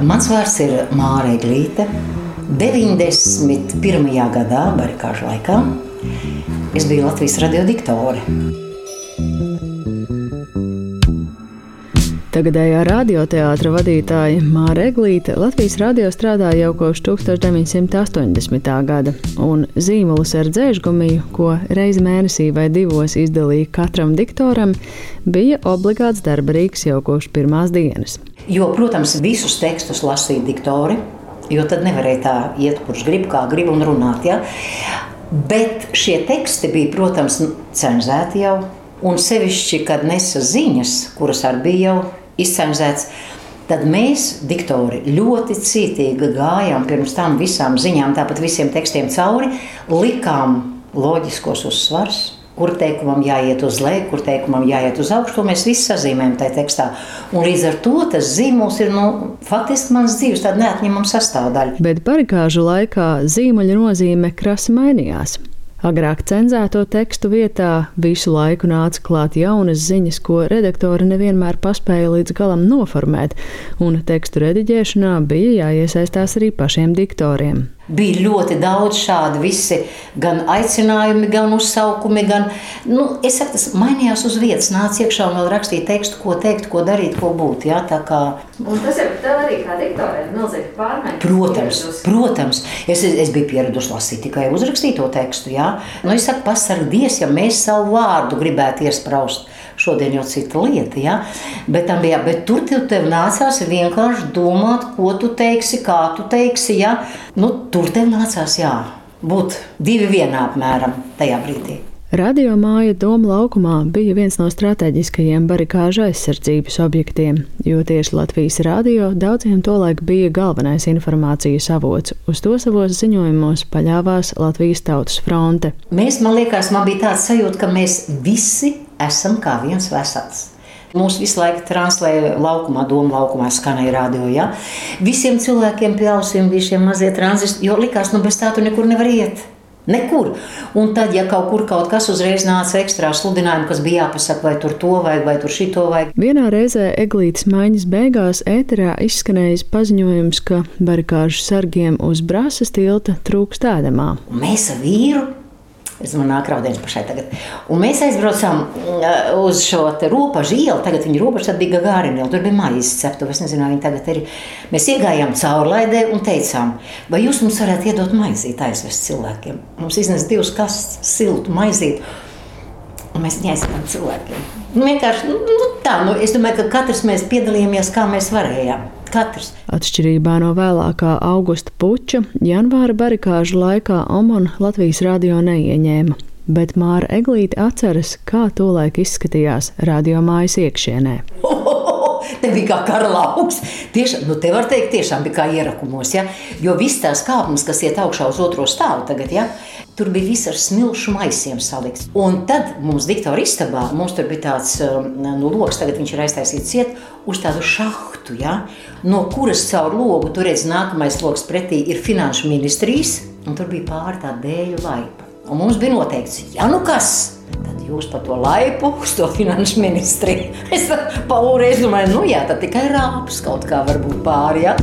Mans vārds ir Māra Glīte. 91. gadā, barikāžu laikā, es biju Latvijas radiodiktore. Tagadējā radioteātra vadītāja Māra Eglīte Latvijas radio strādāja jau kopš 1980. gada, un zīmolus ar dzēžgumiju, ko reizi mēnesī vai divos izdalīja katram diktoram, bija obligāts darba rīks jau kopš pirmās dienas. Jo, protams, visus tekstus lasīja diktori, jo tad nevarēja tā iet, kurš grib, kā grib un runāt. Ja? Bet šie teksti bija, protams, cenzēti jau, un sevišķi, kad nesa ziņas, kuras arī bija jau izcenzētas, tad mēs, diktori, ļoti cītīgi gājām pirms tam visām ziņām, tāpat visiem tekstiem cauri, likām loģiskos uzsvars kur teikumam jāiet uz leju, kur teikumam jāiet uz augšu. To mēs visi sazīmējam tajā tekstā. Un līdz ar to tas zīmols ir nu, faktiski mans dzīves neatņemama sastāvdaļa. Bet barikāžu laikā zīmoļa nozīme krasi mainījās. Agrāk cenzēto tekstu vietā visu laiku nāca klāt jaunas ziņas, ko redaktori nevienmēr paspēja līdz galam noformēt, un tekstu rediģēšanā bija jāiesaistās arī pašiem diktoriem bija ļoti daudz šādu visi, gan aicinājumi, gan uzsaukumi, gan, nu, es saku, tas mainījās uz vietas, nāca iekšā un vēl rakstīja tekstu, ko teikt, ko darīt, ko būt, jā, tā kā. Un tas ir tev arī kā diktorē, milzīgi pārmaiņas. Protams, protams, es, es biju pieraduši lasīt tikai uzrakstīto tekstu, jā. Nu, es saku, pasargdies, ja mēs savu vārdu gribētu iespraust. Šodien jau cita lieta, ja? bet, bija, bet tur tev, tev nācās vienkārši domāt, ko tu teiksi, kā tu teiksi. Ja? Nu, tur tev nācās jā, būt divi vienā apmēram tajā brīdī. Radio māja Doma laukumā bija viens no strateģiskajiem barikāžu aizsardzības objektiem, jo tieši Latvijas radio daudziem tolaik bija galvenais informācijas avots. Uz to savos ziņojumos paļāvās Latvijas Tautas fronte. Mēs, man liekas, man bija tāds sajūta, ka mēs visi esam kā viens vesels. Mūsu visu laiku translēja laukumā, doma laukumā, skanēja radio. Ja? Visiem cilvēkiem pie ausīm bija šie mazie tranzisti, jo likās, nu bez tā tu nekur nevar iet. Nekur. Un tad, ja kaut kur kaut kas uzreiz nāca ekstra sludinājumu, kas bija jāpasaka, vai tur to vajag, vai tur šito vajag. Vienā reizē eglītes maiņas beigās ēterā izskanējis paziņojums, ka barikāžu sargiem uz brāzas tilta trūkst ēdamā. Mēs ar vīru Es domāju, nāk raudiens pašai tagad. Un mēs aizbraucām uh, uz šo robežu ielu. Tagad viņa robeža bija Gagārina. Tur bija maizes ceptuve. Es nezinu, viņa tagad ir. Mēs iegājām caurlaidē un teicām, vai jūs mums varētu iedot maizīt aizvest cilvēkiem. Mums iznes divas kastes siltu maizīt. Un mēs viņai aizsakām cilvēkiem. Nu, vienkārši nu, nu, tā, nu, es domāju, ka katrs mēs piedalījāmies, kā mēs varējām. Katrs. Atšķirībā no vēlākā augusta puča, janvāra barikāžu laikā Omon Latvijas radio neieņēma. Bet Māra Eglīte atceras, kā tolaik izskatījās radiomājas iekšienē. Te bija kā karalauks. Tiešām, nu, te var teikt, tiešām bija kā ierakumos. Ja? Jo viss tās kāpnes, kas iet augšā uz otro stāvu tagad, ja? Tur bija viss ar smilšu maisiem salikts. Un tad mums diktāra istabā, mums tur bija tāds um, nu, lokus, tagad viņš ir aiztaisīts ciet uz tādu šahtu, ja? no kuras caur logu tur redz nākamais lokus pretī ir finanšu ministrijas, un tur bija pāri tā dēļu laipa. Un mums bija noteikts, ja nu kas, tad jūs pa to laipu uz to finanšu ministriju. Es pa ūreiz domāju, nu jā, tad tikai rāpus kaut kā varbūt pāri. Ja?